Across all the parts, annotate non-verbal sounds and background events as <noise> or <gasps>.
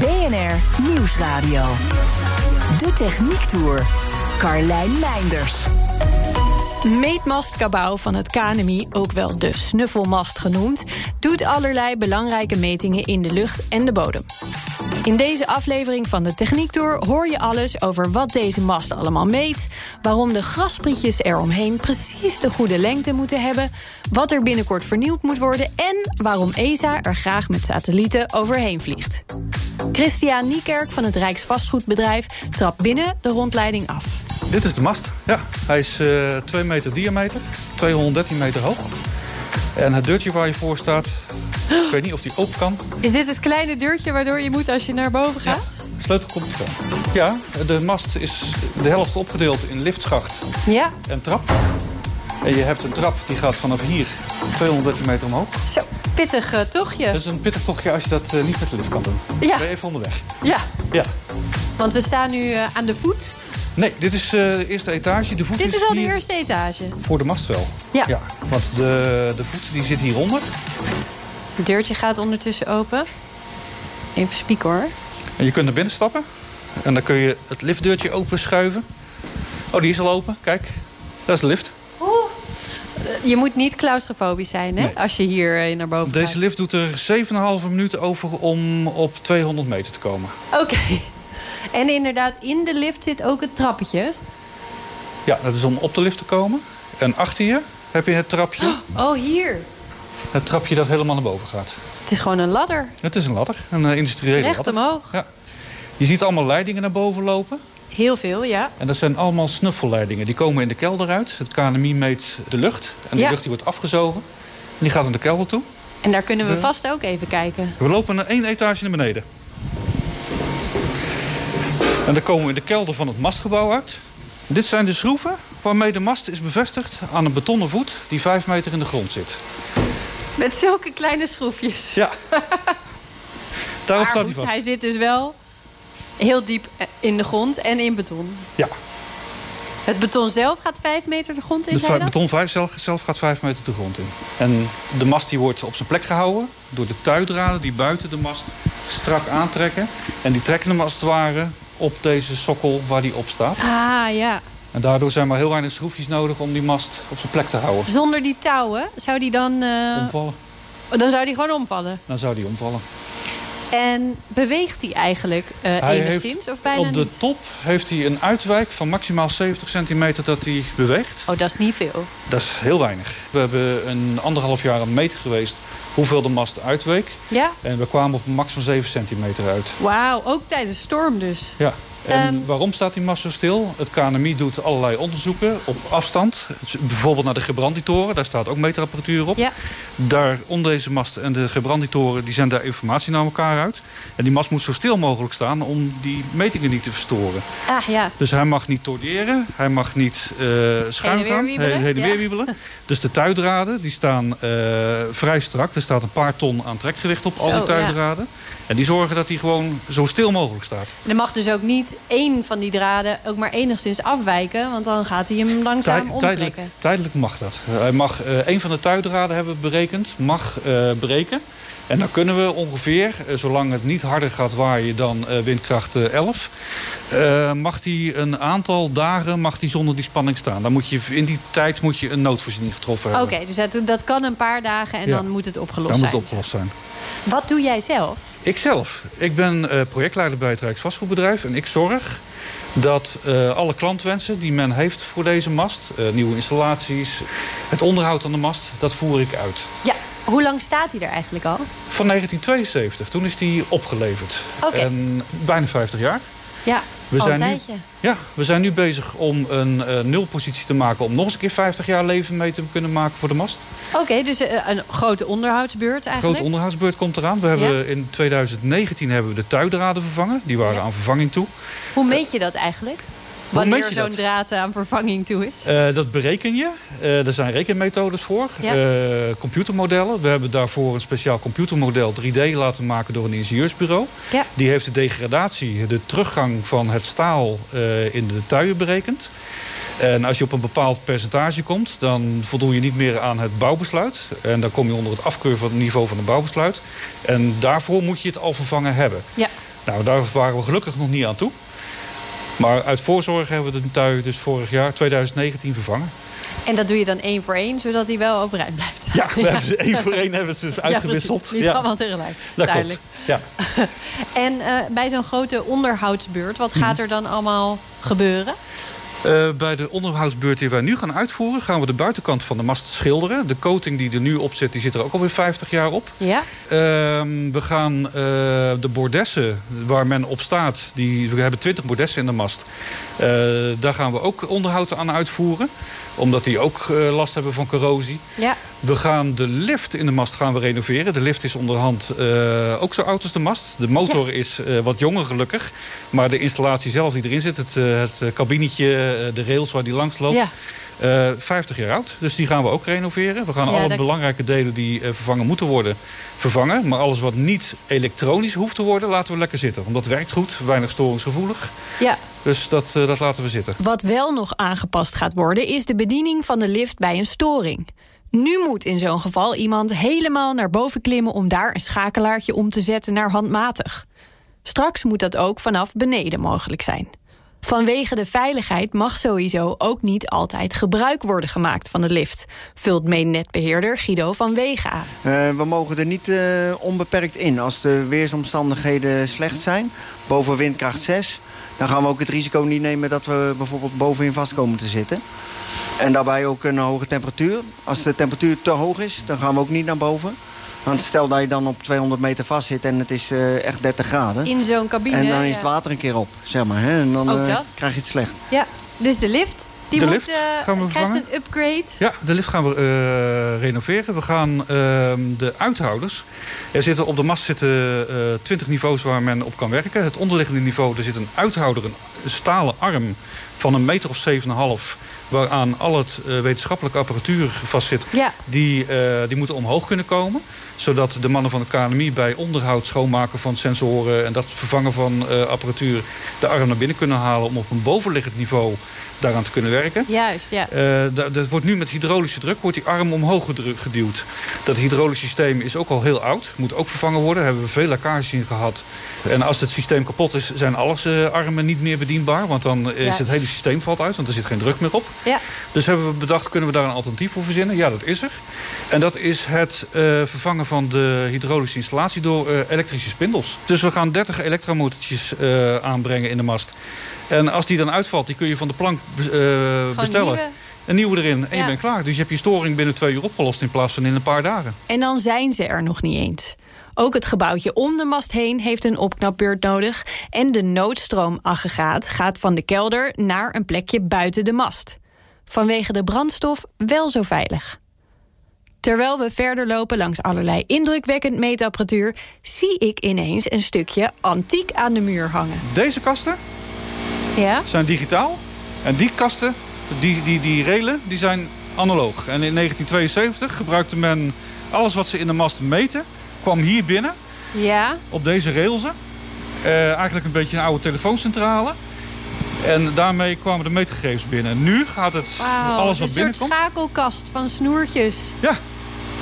BNR Nieuwsradio. De Techniek Tour. Carlijn Meinders. Meetmast Cabau van het KNMI, ook wel de snuffelmast genoemd, doet allerlei belangrijke metingen in de lucht en de bodem. In deze aflevering van de Techniek Tour hoor je alles over wat deze mast allemaal meet, waarom de grasprietjes eromheen precies de goede lengte moeten hebben, wat er binnenkort vernieuwd moet worden en waarom ESA er graag met satellieten overheen vliegt. Christian Niekerk van het Rijksvastgoedbedrijf trapt binnen de rondleiding af. Dit is de mast. Ja, hij is eh 2 meter diameter, 213 meter hoog. En het deurtje waar je voor staat, ik weet niet of die open kan. Is dit het kleine deurtje waardoor je moet als je naar boven gaat? De sleutel komt er Ja, de mast is de helft opgedeeld in liftschacht Ja. en trap. En je hebt een trap die gaat vanaf hier 213 meter omhoog. Zo, pittig eh, tochtje. Dat is een pittig tochtje als je dat eh, niet met de lift kan doen. Ja. Ben je even onderweg. Ja, Ja. want we staan nu eh, aan de voet. Nee, dit is de eerste etage. De voet Dit is al de eerste etage. voor de mast wel. Ja. ja want de, de voet die zit hieronder. Het deurtje gaat ondertussen open. Even spieken hoor. En je kunt naar binnen stappen. En dan kun je het liftdeurtje open schuiven. Oh, die is al open. Kijk, dat is de lift. Je moet niet claustrofobisch zijn hè, Nee. als je hier eh, naar boven Deze gaat. lift doet er 7,5 minuten over om op 200 meter te komen. Oké. En inderdaad, in de lift zit ook het trappetje. Ja, dat is om op de lift te komen. En achter je heb je het trapje. Oh, hier. Het trapje dat helemaal naar boven gaat. Het is gewoon een ladder. Het is een ladder, een eh, industriële Recht ladder. omhoog. Ja. Je ziet allemaal leidingen naar boven lopen. Heel veel, ja. En dat zijn allemaal snuffelleidingen. Die komen in de kelder uit. Het KNMI meet de lucht. En de Ja. lucht die wordt afgezogen. En die gaat in de kelder toe. En daar kunnen we vast ook even kijken. We lopen naar één etage naar beneden. En dan komen we in de kelder van het mastgebouw uit. Dit zijn de schroeven waarmee de mast is bevestigd aan een betonnen voet die vijf meter in de grond zit. Met zulke kleine schroefjes. Ja. <laughs> Daarop maar staat hij vast. hij zit dus wel heel diep in de grond en in beton. Ja. Het beton zelf gaat vijf meter de grond in, dat? beton vijf zelf, zelf gaat vijf meter de grond in. En de mast die wordt op zijn plek gehouden door de tuidraden die buiten de mast strak aantrekken. En die trekken hem als het ware op deze sokkel waar die op staat. Ah, ja. En daardoor zijn maar heel weinig schroefjes nodig om die mast op zijn plek te houden. Zonder die touwen zou die dan... eh, Omvallen, dan zou die gewoon omvallen. dan zou die omvallen. En beweegt die eigenlijk Hij enigszins heeft of bijna op de niet? top heeft hij een uitwijk van maximaal 70 centimeter dat hij beweegt. Oh, dat is niet veel. Dat is heel weinig. We hebben een anderhalf jaar aan meten geweest hoeveel de mast uitweek. Ja? En we kwamen op een max van 7 centimeter uit. Wauw, ook tijdens storm dus. Ja. En Ehm. waarom staat die mast zo stil? Het KNMI doet allerlei onderzoeken op afstand. Bijvoorbeeld naar de gebranditoren, daar staat ook meterapparatuur op. Ja. Daar onder deze mast en de gebranditoren die zenden daar informatie naar elkaar uit. En die mast moet zo stil mogelijk staan om die metingen niet te verstoren. Ah, ja. Dus hij mag niet torderen, hij mag niet eh schuin Heen en weer gaan, wiebelen, heen en ja. weer wiebelen. <laughs> Dus de tuidraden die staan eh, vrij strak. Er staat een paar ton aan trekgewicht op al die ja. tuidraden. En die zorgen dat hij gewoon zo stil mogelijk staat. Er mag dus ook niet één van die draden ook maar enigszins afwijken. Want dan gaat hij hem langzaam Tij- tijdelijk, omtrekken. tijdelijk mag dat. Hij mag, eh, een van de tuidraden hebben we berekend, mag eh, breken. En dan kunnen we ongeveer, eh, zolang het niet harder gaat waaien dan windkracht eh, 11... eh, mag hij een aantal dagen mag die zonder die spanning staan. Dan moet je, in die tijd moet je een noodvoorziening getroffen Oké, hebben. dus dat, dat kan een paar dagen en Ja. dan moet het opgelost Dan moet zijn. het opgelost zijn. Wat doe jij zelf? Ikzelf. Ik ben eh, projectleider bij het Rijksvastgoedbedrijf. En ik zorg dat eh, alle klantwensen die men heeft voor deze mast... eh, nieuwe installaties, het onderhoud aan de mast, dat voer ik uit. Ja, hoe lang staat hij er eigenlijk al? Van 1972, toen is die opgeleverd. Oké. En bijna 50 jaar. Ja, We zijn, nu, ja, we zijn nu bezig om een uh, nulpositie te maken... om nog eens een keer 50 jaar leven mee te kunnen maken voor de mast. Oké, dus uh, een grote onderhoudsbeurt eigenlijk? Een grote onderhoudsbeurt komt eraan. We hebben In 2019 hebben we de tuidraden vervangen. Die waren aan vervanging toe. Hoe meet je dat eigenlijk? Wanneer zo'n draad aan vervanging toe is? Uh, dat bereken je. Uh, er zijn rekenmethodes voor. Ja. Uh, computermodellen. We hebben daarvoor een speciaal computermodel 3D laten maken door een ingenieursbureau. Ja. Die heeft de degradatie, de teruggang van het staal in de tuien berekend. En als je op een bepaald percentage komt, dan voldoe je niet meer aan het bouwbesluit. En dan kom je onder het afkeurniveau van het bouwbesluit. En daarvoor moet je het al vervangen hebben. Ja. Nou, daar waren we gelukkig nog niet aan toe. Maar uit voorzorg hebben we de tui dus vorig jaar, 2019, vervangen. En dat doe je dan één voor één, zodat hij wel overeind blijft Ja, we <laughs> hebben ze één voor één hebben ze dus uitgewisseld. Ja, Niet ja. allemaal tegelijk, dat duidelijk. Ja. <laughs> en uh, bij zo'n grote onderhoudsbeurt, wat gaat mhm. er dan allemaal gebeuren? Uh, bij de onderhoudsbeurt die wij nu gaan uitvoeren... gaan we de buitenkant van de mast schilderen. De coating die er nu op zit, die zit er ook alweer 50 jaar op. Ja. Uh, we gaan uh, de bordessen waar men op staat... Die, we hebben 20 bordessen in de mast. daar gaan we ook onderhoud aan uitvoeren omdat die ook uh, last hebben van corrosie. Ja. We gaan de lift in de mast gaan we renoveren. De lift is onderhand uh, ook zo oud als de mast. De motor is uh, wat jonger gelukkig. Maar de installatie zelf die erin zit, het, het kabinetje, de rails waar die langs loopt... Ja. 50 jaar oud. Dus die gaan we ook renoveren. We gaan alle belangrijke delen die vervangen moeten worden vervangen. Maar alles wat niet elektronisch hoeft te worden, laten we lekker zitten. Want dat werkt goed, weinig storingsgevoelig. Ja. Dus dat, dat laten we zitten. Wat wel nog aangepast gaat worden, is de bediening van de lift bij een storing. Nu moet in zo'n geval iemand helemaal naar boven klimmen om daar een schakelaartje om te zetten naar handmatig. Straks moet dat ook vanaf beneden mogelijk zijn. Vanwege de veiligheid mag sowieso ook niet altijd gebruik worden gemaakt van de lift, vult mainnetbeheerder Guido van Wegen aan. Uh, we mogen er niet uh, onbeperkt in. Als de weersomstandigheden slecht zijn, boven windkracht 6, dan gaan we ook het risico niet nemen dat we bijvoorbeeld bovenin vast komen te zitten. En daarbij ook een hoge temperatuur. Als de temperatuur te hoog is, dan gaan we ook niet naar boven. Want stel dat je dan op 200 meter vast zit en het is uh, echt 30 graden. In zo'n cabine. En dan is het water een keer op, zeg maar. Hè? En dan uh, krijg je het slecht. Ja, dus de lift, die de moet, lift uh, gaan we krijgt een upgrade. Ja, de lift gaan we renoveren. We gaan ehm, de uithouders. Er zitten op de mast zitten 20 niveaus waar men op kan werken. Het onderliggende niveau, er zit een uithouder, een stalen arm van een meter of 7,5 waaraan al het uh, wetenschappelijke apparatuur vastzit... Ja. Die, uh, die moeten omhoog kunnen komen. Zodat de mannen van de KNMI bij onderhoud, schoonmaken van sensoren... en dat vervangen van uh, apparatuur de arm naar binnen kunnen halen... om op een bovenliggend niveau daaraan te kunnen werken. Juist, ja. dat wordt nu met hydraulische druk wordt die arm omhoog geduwd. Dat hydraulische systeem is ook al heel oud. Moet ook vervangen worden. Daar hebben we veel lekkages in gehad. En als het systeem kapot is, zijn alles armen niet meer bedienbaar. Want dan is het hele systeem valt uit, want er zit geen druk meer op. Ja. Dus hebben we bedacht, kunnen we daar een alternatief voor verzinnen? Ja, dat is er. En dat is het uh, vervangen van de hydraulische installatie door uh, elektrische spindels. Dus we gaan 30 elektromotortjes uh, aanbrengen in de mast. En als die dan uitvalt, die kun je van de plank bestellen. Nieuwe? Een nieuwe erin en je bent klaar. Dus je hebt je storing binnen twee uur opgelost in plaats van in een paar dagen. En dan zijn ze er nog niet eens. Ook het gebouwtje om de mast heen heeft een opknapbeurt nodig. En de noodstroomaggregaat gaat van de kelder naar een plekje buiten de mast vanwege de brandstof wel zo veilig. Terwijl we verder lopen langs allerlei indrukwekkend meetapparatuur... zie ik ineens een stukje antiek aan de muur hangen. Deze kasten ja? zijn digitaal. En die kasten, die, die, die relen, die zijn analoog. En in 1972 gebruikte men alles wat ze in de mast meten... kwam hier binnen, ja. op deze railsen. Uh, eigenlijk een beetje een oude telefooncentrale. En daarmee kwamen de meetgegevens binnen. Nu gaat het alles wat binnenkomt... Een soort schakelkast van snoertjes. Ja.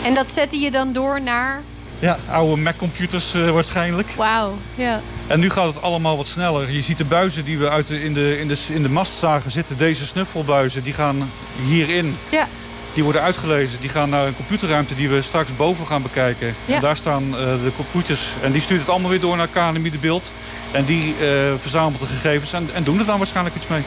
En dat zette je dan door naar... Ja, oude Mac-computers uh, waarschijnlijk. Wauw, ja. En nu gaat het allemaal wat sneller. Je ziet de buizen die we uit de, in, de, in, de, in de mast zagen zitten. Deze snuffelbuizen, die gaan hierin. Ja. Die worden uitgelezen. Die gaan naar een computerruimte die we straks boven gaan bekijken. Ja. En daar staan uh, de computers. En die stuurt het allemaal weer door naar KNMI de beeld. En die uh, verzamelt de gegevens en, en doen er dan waarschijnlijk iets mee.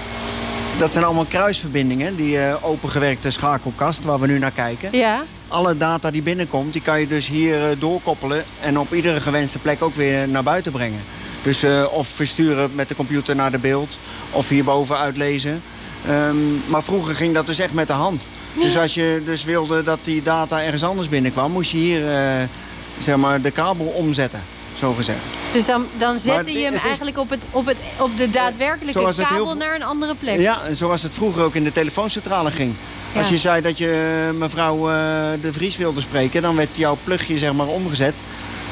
Dat zijn allemaal kruisverbindingen, die uh, opengewerkte schakelkast waar we nu naar kijken. Ja. Alle data die binnenkomt, die kan je dus hier uh, doorkoppelen... en op iedere gewenste plek ook weer naar buiten brengen. Dus of versturen met de computer naar de beeld, of hierboven uitlezen. Ehm, maar vroeger ging dat dus echt met de hand. Dus als je dus wilde dat die data ergens anders binnenkwam... moest je hier zeg maar, de kabel omzetten, zo gezegd. Dus dan, dan zette je hem eigenlijk op, het, op, het, op de daadwerkelijke kabel naar een andere plek? Ja, zoals het vroeger ook in de telefooncentrale ging. Als je zei dat je eh, mevrouw uh, de Vries wilde spreken... dan werd jouw plugje zeg maar, omgezet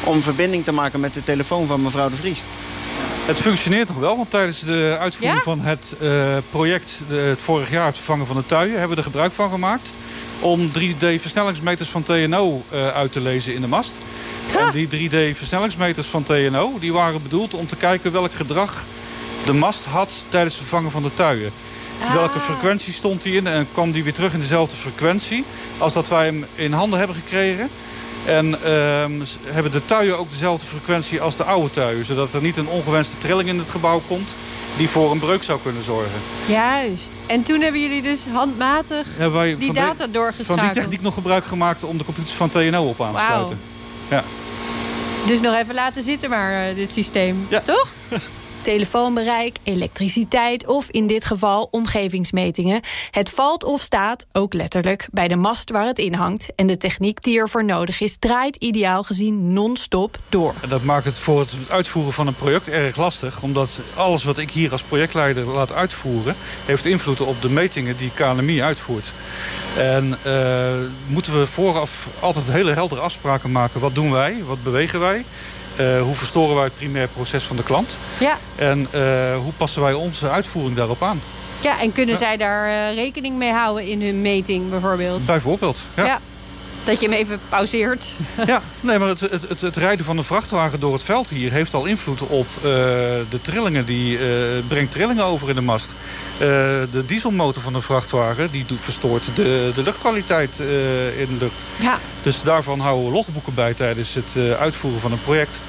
om verbinding te maken met de telefoon van mevrouw de Vries. Het functioneert nog wel, want tijdens de uitvoering van het uh, project... het vorig jaar het vervangen van de tuien... hebben we er gebruik van gemaakt om 3D-versnellingsmeters van TNO uit te lezen in de mast. En die 3D-versnellingsmeters van TNO die waren bedoeld om te kijken welk gedrag de mast had tijdens het vervangen van de tuien. Ah. Welke frequentie stond hij in en kwam die weer terug in dezelfde frequentie als dat wij hem in handen hebben gekregen. En uh, hebben de tuien ook dezelfde frequentie als de oude tuien. Zodat er niet een ongewenste trilling in het gebouw komt die voor een breuk zou kunnen zorgen. Juist. En toen hebben jullie dus handmatig die data doorgeschakeld. Van die techniek nog gebruik gemaakt om de computers van TNO op aan te sluiten. Ja. Dus nog even laten zitten maar, uh, dit systeem. Ja. Toch? <laughs> telefoonbereik, elektriciteit of in dit geval omgevingsmetingen. Het valt of staat, ook letterlijk, bij de mast waar het in hangt. En de techniek die ervoor nodig is, draait ideaal gezien non-stop door. Dat maakt het voor het uitvoeren van een project erg lastig. Omdat alles wat ik hier als projectleider laat uitvoeren... heeft invloed op de metingen die KNMI uitvoert. En uh, moeten we vooraf altijd hele heldere afspraken maken. Wat doen wij? Wat bewegen wij? Uh, hoe verstoren wij het primair proces van de klant? Ja. En uh, hoe passen wij onze uitvoering daarop aan? Ja, en kunnen zij daar rekening mee houden in hun meting bijvoorbeeld? Bijvoorbeeld, ja. ja dat je hem even pauzeert. Ja, nee, maar het, het, het, rijden van de vrachtwagen door het veld hier... heeft al invloed op uh, de trillingen. Die uh, brengt trillingen over in de mast. Uh, de dieselmotor van de vrachtwagen die verstoort de, de luchtkwaliteit in de lucht. Ja. Dus daarvan houden we logboeken bij tijdens het uitvoeren van een project.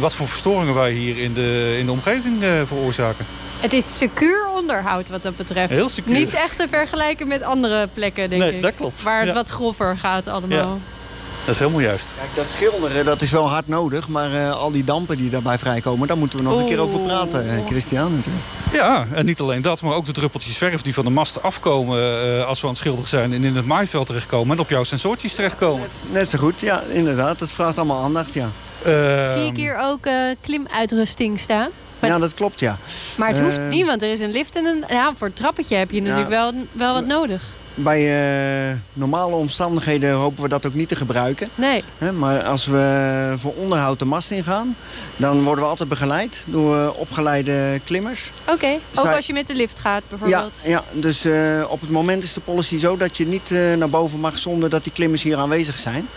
wat voor verstoringen wij hier in de, in de omgeving veroorzaken. Het is secuur onderhoud wat dat betreft. Heel secuur. Niet echt te vergelijken met andere plekken, denk nee, ik. dat klopt. Waar het wat grover gaat allemaal. Ja. Dat is helemaal juist. Kijk, dat schilderen dat is wel hard nodig. Maar uh, al die dampen die daarbij vrijkomen... daar moeten we nog een keer over praten, uh, Christian. Natuurlijk. Ja, en niet alleen dat, maar ook de druppeltjes verf... die van de mast afkomen uh, als we aan het schilderen zijn... en in het maaiveld terechtkomen en op jouw sensortjes terechtkomen. Net, net zo goed, ja, inderdaad. Het vraagt allemaal aandacht, ja. Zie ik hier ook klimuitrusting staan? Ja, dat klopt, ja. Maar het hoeft uh, niet, want er is een lift en een... Ja, voor het trappetje heb je natuurlijk wel, wel wat nodig. Bij uh, normale omstandigheden hopen we dat ook niet te gebruiken. Nee. maar als we voor onderhoud de mast ingaan... dan worden we altijd begeleid door uh, opgeleide klimmers. Oké, okay. ook als je met de lift gaat bijvoorbeeld? Ja, ja dus op het moment is de policy zo dat je niet naar boven mag... zonder dat die klimmers hier aanwezig zijn.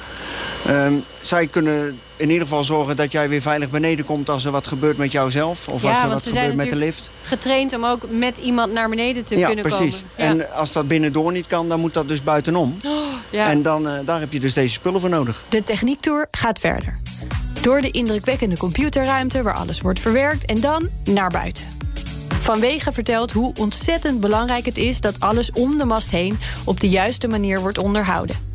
Um, zij kunnen in ieder geval zorgen dat jij weer veilig beneden komt als er wat gebeurt met jouzelf. Of als er wat gebeurt met de lift. getraind om ook met iemand naar beneden te kunnen precies. komen. Ja, precies. En als dat binnendoor niet kan, dan moet dat dus buitenom. Oh, <gasps> ja. En dan, uh, daar heb je dus deze spullen voor nodig. De techniektour gaat verder. Door de indrukwekkende computerruimte waar alles wordt verwerkt en dan naar buiten. Vanwege vertelt hoe ontzettend belangrijk het is dat alles om de mast heen op de juiste manier wordt onderhouden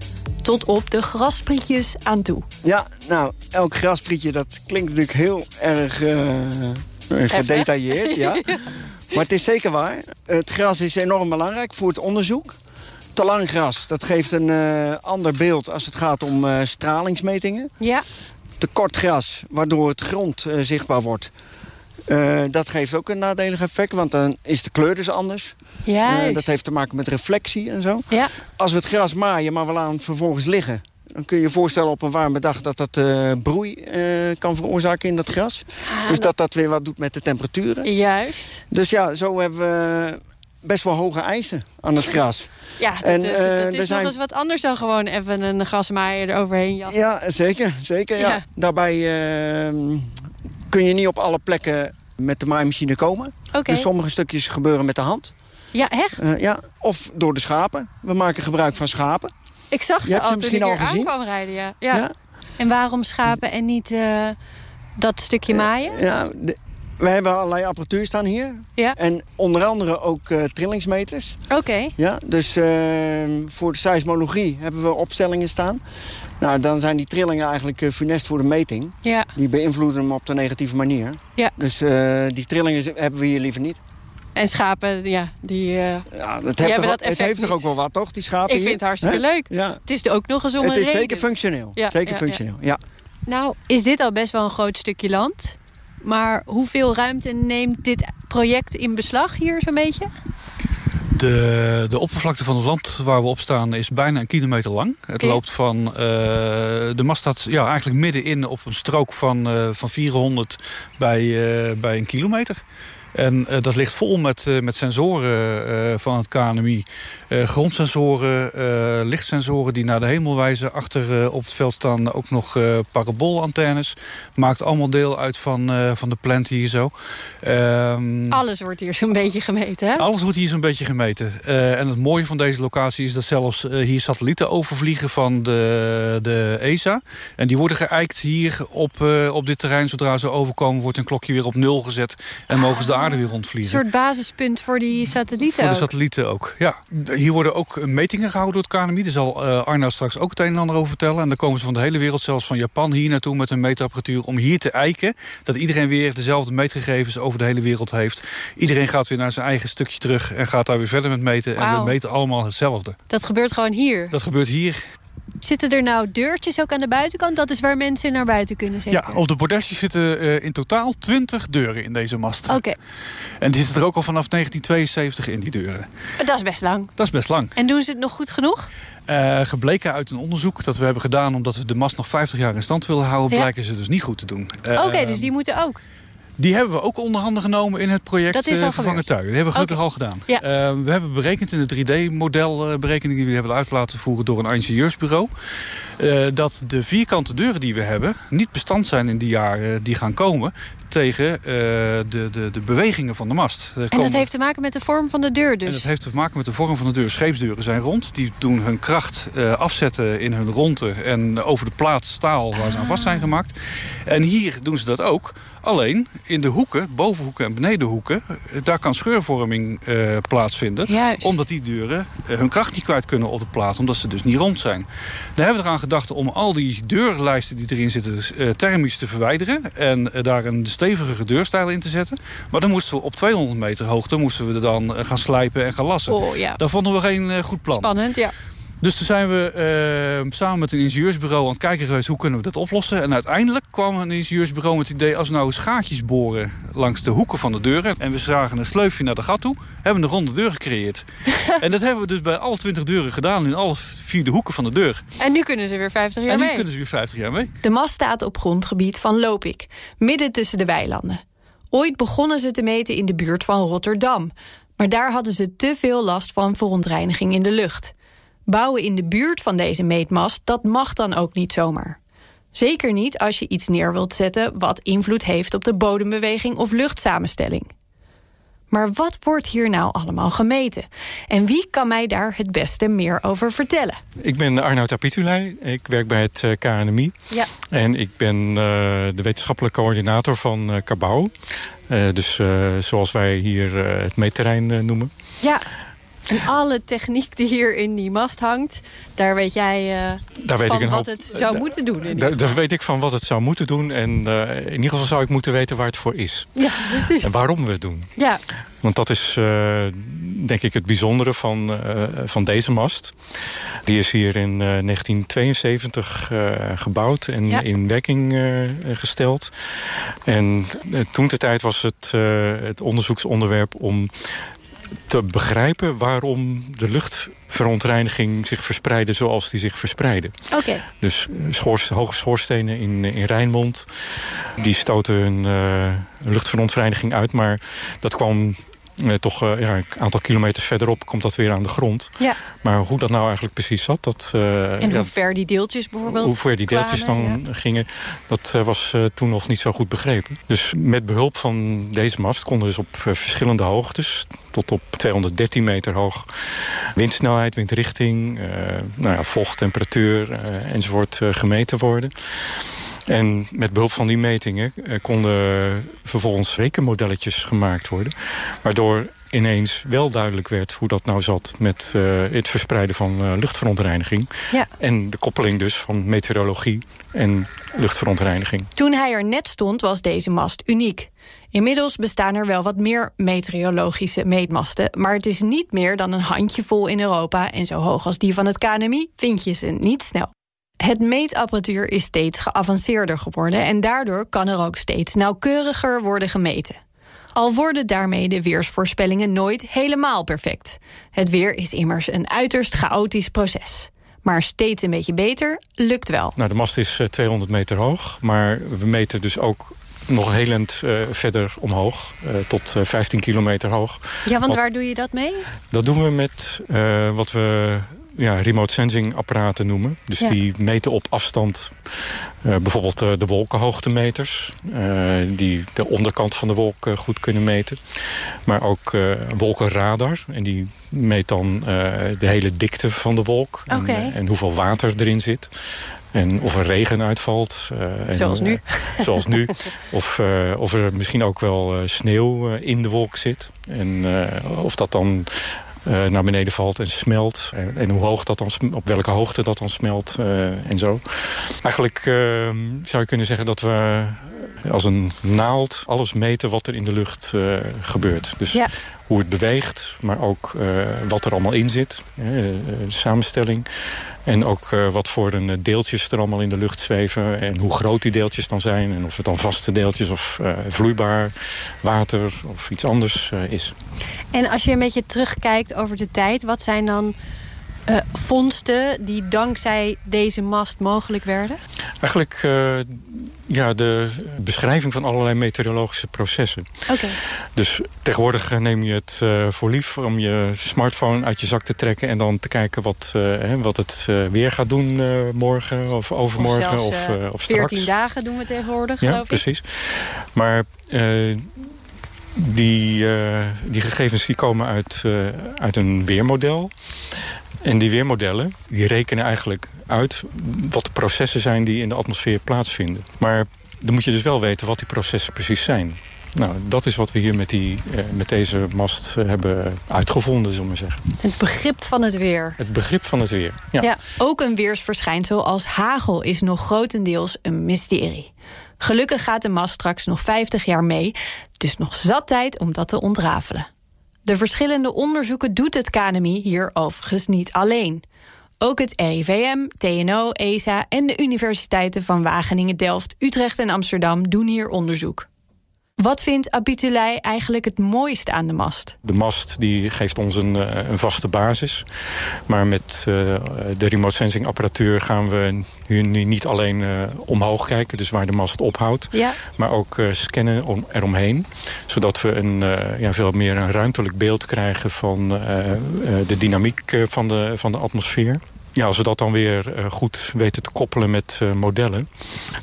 tot op de grasprietjes aan toe. Ja, nou, elk grasprietje dat klinkt natuurlijk heel erg uh, gedetailleerd. <laughs> ja. Maar het is zeker waar. Het gras is enorm belangrijk voor het onderzoek. Te lang gras, dat geeft een uh, ander beeld als het gaat om uh, stralingsmetingen. Ja. Te kort gras, waardoor het grond zichtbaar wordt. Uh, dat geeft ook een nadelig effect, want dan is de kleur dus anders. Ja. Uh, dat heeft te maken met reflectie en zo. Ja. Als we het gras maaien, maar we laten het vervolgens liggen... dan kun je je voorstellen op een warme dag dat dat uh, broei kan veroorzaken in dat gras. Ah, dus dat dat weer wat doet met de temperaturen. Juist. Dus ja, zo hebben we best wel hoge eisen aan het gras. <laughs> Ja, dat en, is, dat is nog zijn... eens wat anders dan gewoon even een grasmaaier eroverheen jassen. Ja, zeker. zeker ja. ja. Daarbij kun je niet op alle plekken met de maaimachine komen. Okay. Dus sommige stukjes gebeuren met de hand. Ja, echt? Uh, ja, of door de schapen. We maken gebruik van schapen. Ik zag ze al toen ik hier aankwam rijden, ja. ja. ja. En waarom schapen en niet uh, dat stukje maaien? Uh, ja, de, we hebben allerlei apparatuur staan hier. Ja. En onder andere ook uh, trillingsmeters. Oké. Okay. Ja, dus uh, voor de seismologie hebben we opstellingen staan. Nou, dan zijn die trillingen eigenlijk uh, funest voor de meting. Ja. Die beïnvloeden hem op de negatieve manier. Ja. Dus uh, die trillingen hebben we hier liever niet. En schapen, ja, die, uh, ja, het heeft, toch, het heeft toch ook wel wat, toch, die schapen Ik vind het hartstikke He? leuk. Ja. Het is ook nog eens om het is reden. zeker functioneel. Ja, zeker ja, functioneel, ja. Nou, is dit al best wel een groot stukje land. Maar hoeveel ruimte neemt dit project in beslag hier zo'n beetje? De, de oppervlakte van het land waar we op staan is bijna een kilometer lang. Het loopt van... eh, de mast staat ja, eigenlijk middenin op een strook van, eh, van 400 bij, eh, bij een kilometer. En eh, dat ligt vol met, eh, met sensoren eh, van het KNMI. Grondsensoren, lichtsensoren die naar de hemel wijzen. Achter op het veld staan ook nog parabolantennes. Maakt allemaal deel uit van, van de plant hier zo. Ehm, Alles wordt hier zo'n beetje gemeten, hè? alles wordt hier zo'n beetje gemeten. En het mooie van deze locatie is dat zelfs hier satellieten overvliegen van de, de ESA. En die worden geëikt hier op, op dit terrein. Zodra ze overkomen wordt een klokje weer op nul gezet. En mogen ze de aarde weer Een rondvliegen. soort basispunt voor die satellieten Voor de ook. satellieten ook, ja. Hier worden ook metingen gehouden door het KNMI. Daar zal eh Arno straks ook het een en ander over vertellen. En dan komen ze van de hele wereld, zelfs van Japan, hier naartoe met een meetapparatuur... om hier te eiken dat iedereen weer dezelfde meetgegevens over de hele wereld heeft. Iedereen gaat weer naar zijn eigen stukje terug en gaat daar weer verder met meten. En we meten allemaal hetzelfde. Dat gebeurt gewoon hier. Dat gebeurt hier. Zitten er nou deurtjes ook aan de buitenkant? Dat is waar mensen naar buiten kunnen zeker? Ja, op de bordesjes zitten eh, in totaal 20 deuren in deze mast. Oké, En die zitten er ook al vanaf 1972 in, die deuren. dat is best lang. Dat is best lang. En doen ze het nog goed genoeg? Eh, gebleken uit een onderzoek dat we hebben gedaan... omdat we de mast nog 50 jaar in stand willen houden... Ja. blijken ze dus niet goed te doen. Oké, Eh, dus die moeten ook. Die hebben we ook onder handen genomen in het project Dat is al eh, Vervangen gebeurd. Tuin. Die hebben we gelukkig al gedaan. Ja. Eh, we hebben berekend in de 3D-modelberekening die we hebben uit laten voeren door een ingenieursbureau. eh, dat de vierkante deuren die we hebben niet bestand zijn in die jaren die gaan komen tegen eh, de, de, de bewegingen van de mast. Er En komen- dat heeft te maken met de vorm van de deur en dus. dat heeft te maken met de vorm van de deur. Scheepsdeuren zijn rond. Die doen hun kracht eh, afzetten in hun ronde en over de plaat staal waar ze aan vast zijn gemaakt. En hier doen ze dat ook. Alleen in de hoeken, bovenhoeken en benedenhoeken, eh, daar kan scheurvorming plaatsvinden. Juist. Omdat die deuren hun kracht niet kwijt kunnen op de plaat, omdat ze dus niet rond zijn. Daar hebben we eraan gedacht om al die deurlijsten die erin zitten eh, thermisch te verwijderen. En daar een stevige deurstijl in te zetten. Maar dan moesten we op 200 meter hoogte moesten we er dan eh, gaan slijpen en gaan lassen. Oh ja, Daar vonden we geen eh, goed plan. spannend, ja. Dus toen zijn we eh, samen met een ingenieursbureau aan het kijken geweest... hoe kunnen we dat oplossen. En uiteindelijk kwam een ingenieursbureau met het idee... als we nou eens gaatjes boren langs de hoeken van de deuren... en we zagen een sleufje naar de gat toe... hebben we een ronde deur gecreëerd. <laughs> en dat hebben we dus bij alle 20 deuren gedaan... in alle vier de hoeken van de deur. En nu kunnen ze weer 50 jaar en nu mee. kunnen ze weer 50 jaar mee. De mast staat op grondgebied van Lopik, midden tussen de weilanden. Ooit begonnen ze te meten in de buurt van Rotterdam. Maar daar hadden ze te veel last van verontreiniging in de lucht. Bouwen in de buurt van deze meetmast, dat mag dan ook niet zomaar. Zeker niet als je iets neer wilt zetten wat invloed heeft op de bodembeweging of luchtsamenstelling. Maar wat wordt hier nou allemaal gemeten? En wie kan mij daar het beste meer over vertellen? Ik ben Arnoud Apitulei. Ik werk bij het eh, KNMI. Ja. En ik ben eh, de wetenschappelijke coördinator van eh Cabau. Eh, dus zoals wij hier het meetterrein noemen. Ja. En alle techniek die hier in die mast hangt, daar weet jij eh, Daar weet van ik een wat hoop- het zou moeten doen. Daar, weet ik van wat het zou moeten doen. En eh, in ieder geval zou ik moeten weten waar het voor is. Ja, precies. En waarom we het doen. Ja, Want dat is eh, denk ik het bijzondere van, van deze mast. Die is hier in eh, 1972 eh, gebouwd en Ja. in werking gesteld. En toen de tijd was het, het onderzoeksonderwerp om te begrijpen waarom de luchtverontreiniging zich verspreidde zoals die zich verspreidde. oké. Dus schoors, hoge schoorstenen in, in Rijnmond, die stoten hun eh, luchtverontreiniging uit. Maar dat kwam eh, toch eh, ja, een aantal kilometers verderop komt dat weer aan de grond. Ja. Maar hoe dat nou eigenlijk precies zat, dat, eh, En hoe ver die deeltjes bijvoorbeeld hoe ver die deeltjes kwamen, dan gingen, dat eh, was eh, toen nog niet zo goed begrepen. Dus met behulp van deze mast konden dus op verschillende hoogtes, tot op 213 meter hoog, windsnelheid, windrichting, eh, nou ja, vocht, temperatuur eh, enzovoort eh, gemeten worden. En met behulp van die metingen eh, konden vervolgens rekenmodelletjes gemaakt worden. Waardoor ineens wel duidelijk werd hoe dat nou zat met uh, het verspreiden van uh, luchtverontreiniging. Ja. En de koppeling dus van meteorologie en luchtverontreiniging. Toen hij er net stond was deze mast uniek. Inmiddels bestaan er wel wat meer meteorologische meetmasten, maar het is niet meer dan een handjevol in Europa en zo hoog als die van het KNMI vind je ze niet snel. Het meetapparatuur is steeds geavanceerder geworden en daardoor kan er ook steeds nauwkeuriger worden gemeten. Al worden daarmee de weersvoorspellingen nooit helemaal perfect. Het weer is immers een uiterst chaotisch proces. Maar steeds een beetje beter lukt wel. Nou, de mast is 200 meter hoog, maar we meten dus ook nog helend uh, verder omhoog, uh, tot uh, 15 kilometer hoog. Ja, want waar doe je dat mee? Dat doen we met wat we ja, remote sensing apparaten noemen. Dus Ja. die meten op afstand eh, bijvoorbeeld eh, de wolkenhoogtemeters... eh, die de onderkant van de wolk goed kunnen meten. Maar ook wolkenradar. En die meet dan de hele dikte van de wolk. En, hoeveel water erin zit. En of er regen uitvalt. en, Zoals nu. zoals nu. Of, of er misschien ook wel sneeuw in de wolk zit. En of dat dan naar beneden valt en smelt. En, hoe hoog dat dan, op welke hoogte dat dan smelt eh, en zo. Eigenlijk eh, zou je kunnen zeggen dat we eh, als een naald alles meten wat er in de lucht eh, gebeurt. Dus Ja. Hoe het beweegt, maar ook eh, wat er allemaal in zit. eh, de samenstelling. En ook eh, wat voor een deeltjes er allemaal in de lucht zweven. En hoe groot die deeltjes dan zijn. En of het dan vaste deeltjes of vloeibaar water of iets anders is. En als je een beetje terugkijkt over de tijd, wat zijn dan eh, vondsten die dankzij deze mast mogelijk werden? Eigenlijk eh, ja, de beschrijving van allerlei meteorologische processen. Oké. Dus tegenwoordig neem je het eh, voor lief om je smartphone uit je zak te trekken... en dan te kijken wat, hè, wat het weer gaat doen morgen of overmorgen of, zelfs, of straks. 14 dagen doen we tegenwoordig, Ja, geloof ik. precies. Maar die, die gegevens die komen uit, uit een weermodel. En die weermodellen die rekenen eigenlijk uit wat de processen zijn die in de atmosfeer plaatsvinden. Maar dan moet je dus wel weten wat die processen precies zijn. Nou, dat is wat we hier met, die, eh, met deze mast eh, hebben uitgevonden, zullen we maar zeggen. Het begrip van het weer. Het begrip van het weer. Ja. Ja. ook een weersverschijnsel als hagel is nog grotendeels een mysterie. Gelukkig gaat de mast straks nog 50 jaar mee, dus nog zat tijd om dat te ontrafelen. De verschillende onderzoeken doet het KNMI hier overigens niet alleen. Ook het RIVM, TNO, ESA en de universiteiten van Wageningen, Delft, Utrecht en Amsterdam doen hier onderzoek. Wat vindt Abitulij eigenlijk het mooiste aan de mast? De mast die geeft ons een, eh, een vaste basis. Maar met eh, de remote sensing apparatuur gaan we nu niet alleen eh, omhoog kijken, dus waar de mast ophoudt, Ja. maar ook scannen om, eromheen. Zodat we een, ja, veel meer een ruimtelijk beeld krijgen van de dynamiek van, de, van de atmosfeer. Ja, als we dat dan weer eh, goed weten te koppelen met eh, modellen...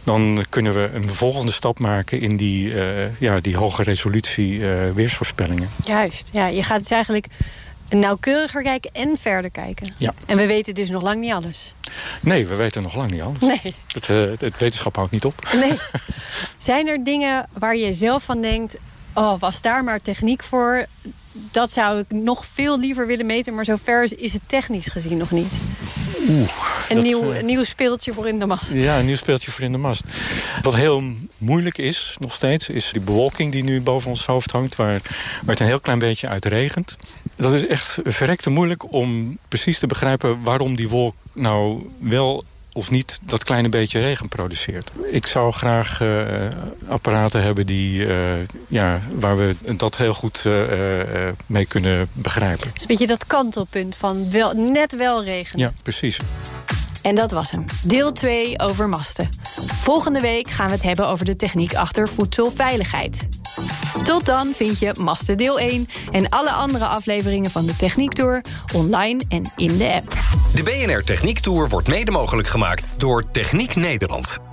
dan kunnen we een volgende stap maken in die, eh, ja, die hoge resolutie weersvoorspellingen. Juist, ja, je gaat dus eigenlijk nauwkeuriger kijken en verder kijken. Ja. En we weten dus nog lang niet alles. Nee, we weten nog lang niet alles. Nee. Het, het wetenschap houdt niet op. nee. <laughs> Zijn er dingen waar je zelf van denkt... oh, was daar maar techniek voor... dat zou ik nog veel liever willen meten... maar zover is het technisch gezien nog niet. Een, dat, nieuw, eh, een nieuw speeltje voor in de mast. Ja, een nieuw speeltje voor in de mast. Wat heel moeilijk is, nog steeds, is die bewolking die nu boven ons hoofd hangt... waar, waar het een heel klein beetje uit regent. Dat is echt verrekte moeilijk om precies te begrijpen... waarom die wolk nou wel of niet dat kleine beetje regen produceert. Ik zou graag eh, apparaten hebben die, eh, ja, waar we dat heel goed eh, mee kunnen begrijpen. Dus een beetje dat kantelpunt van wel, net wel regen. Ja, precies. En dat was hem. Deel 2 over masten. Volgende week gaan we het hebben over de techniek achter voedselveiligheid. Tot dan vind je Masten deel 1 en alle andere afleveringen van de Techniek Tour online en in de app. De BNR Techniek Tour wordt mede mogelijk gemaakt door Techniek Nederland.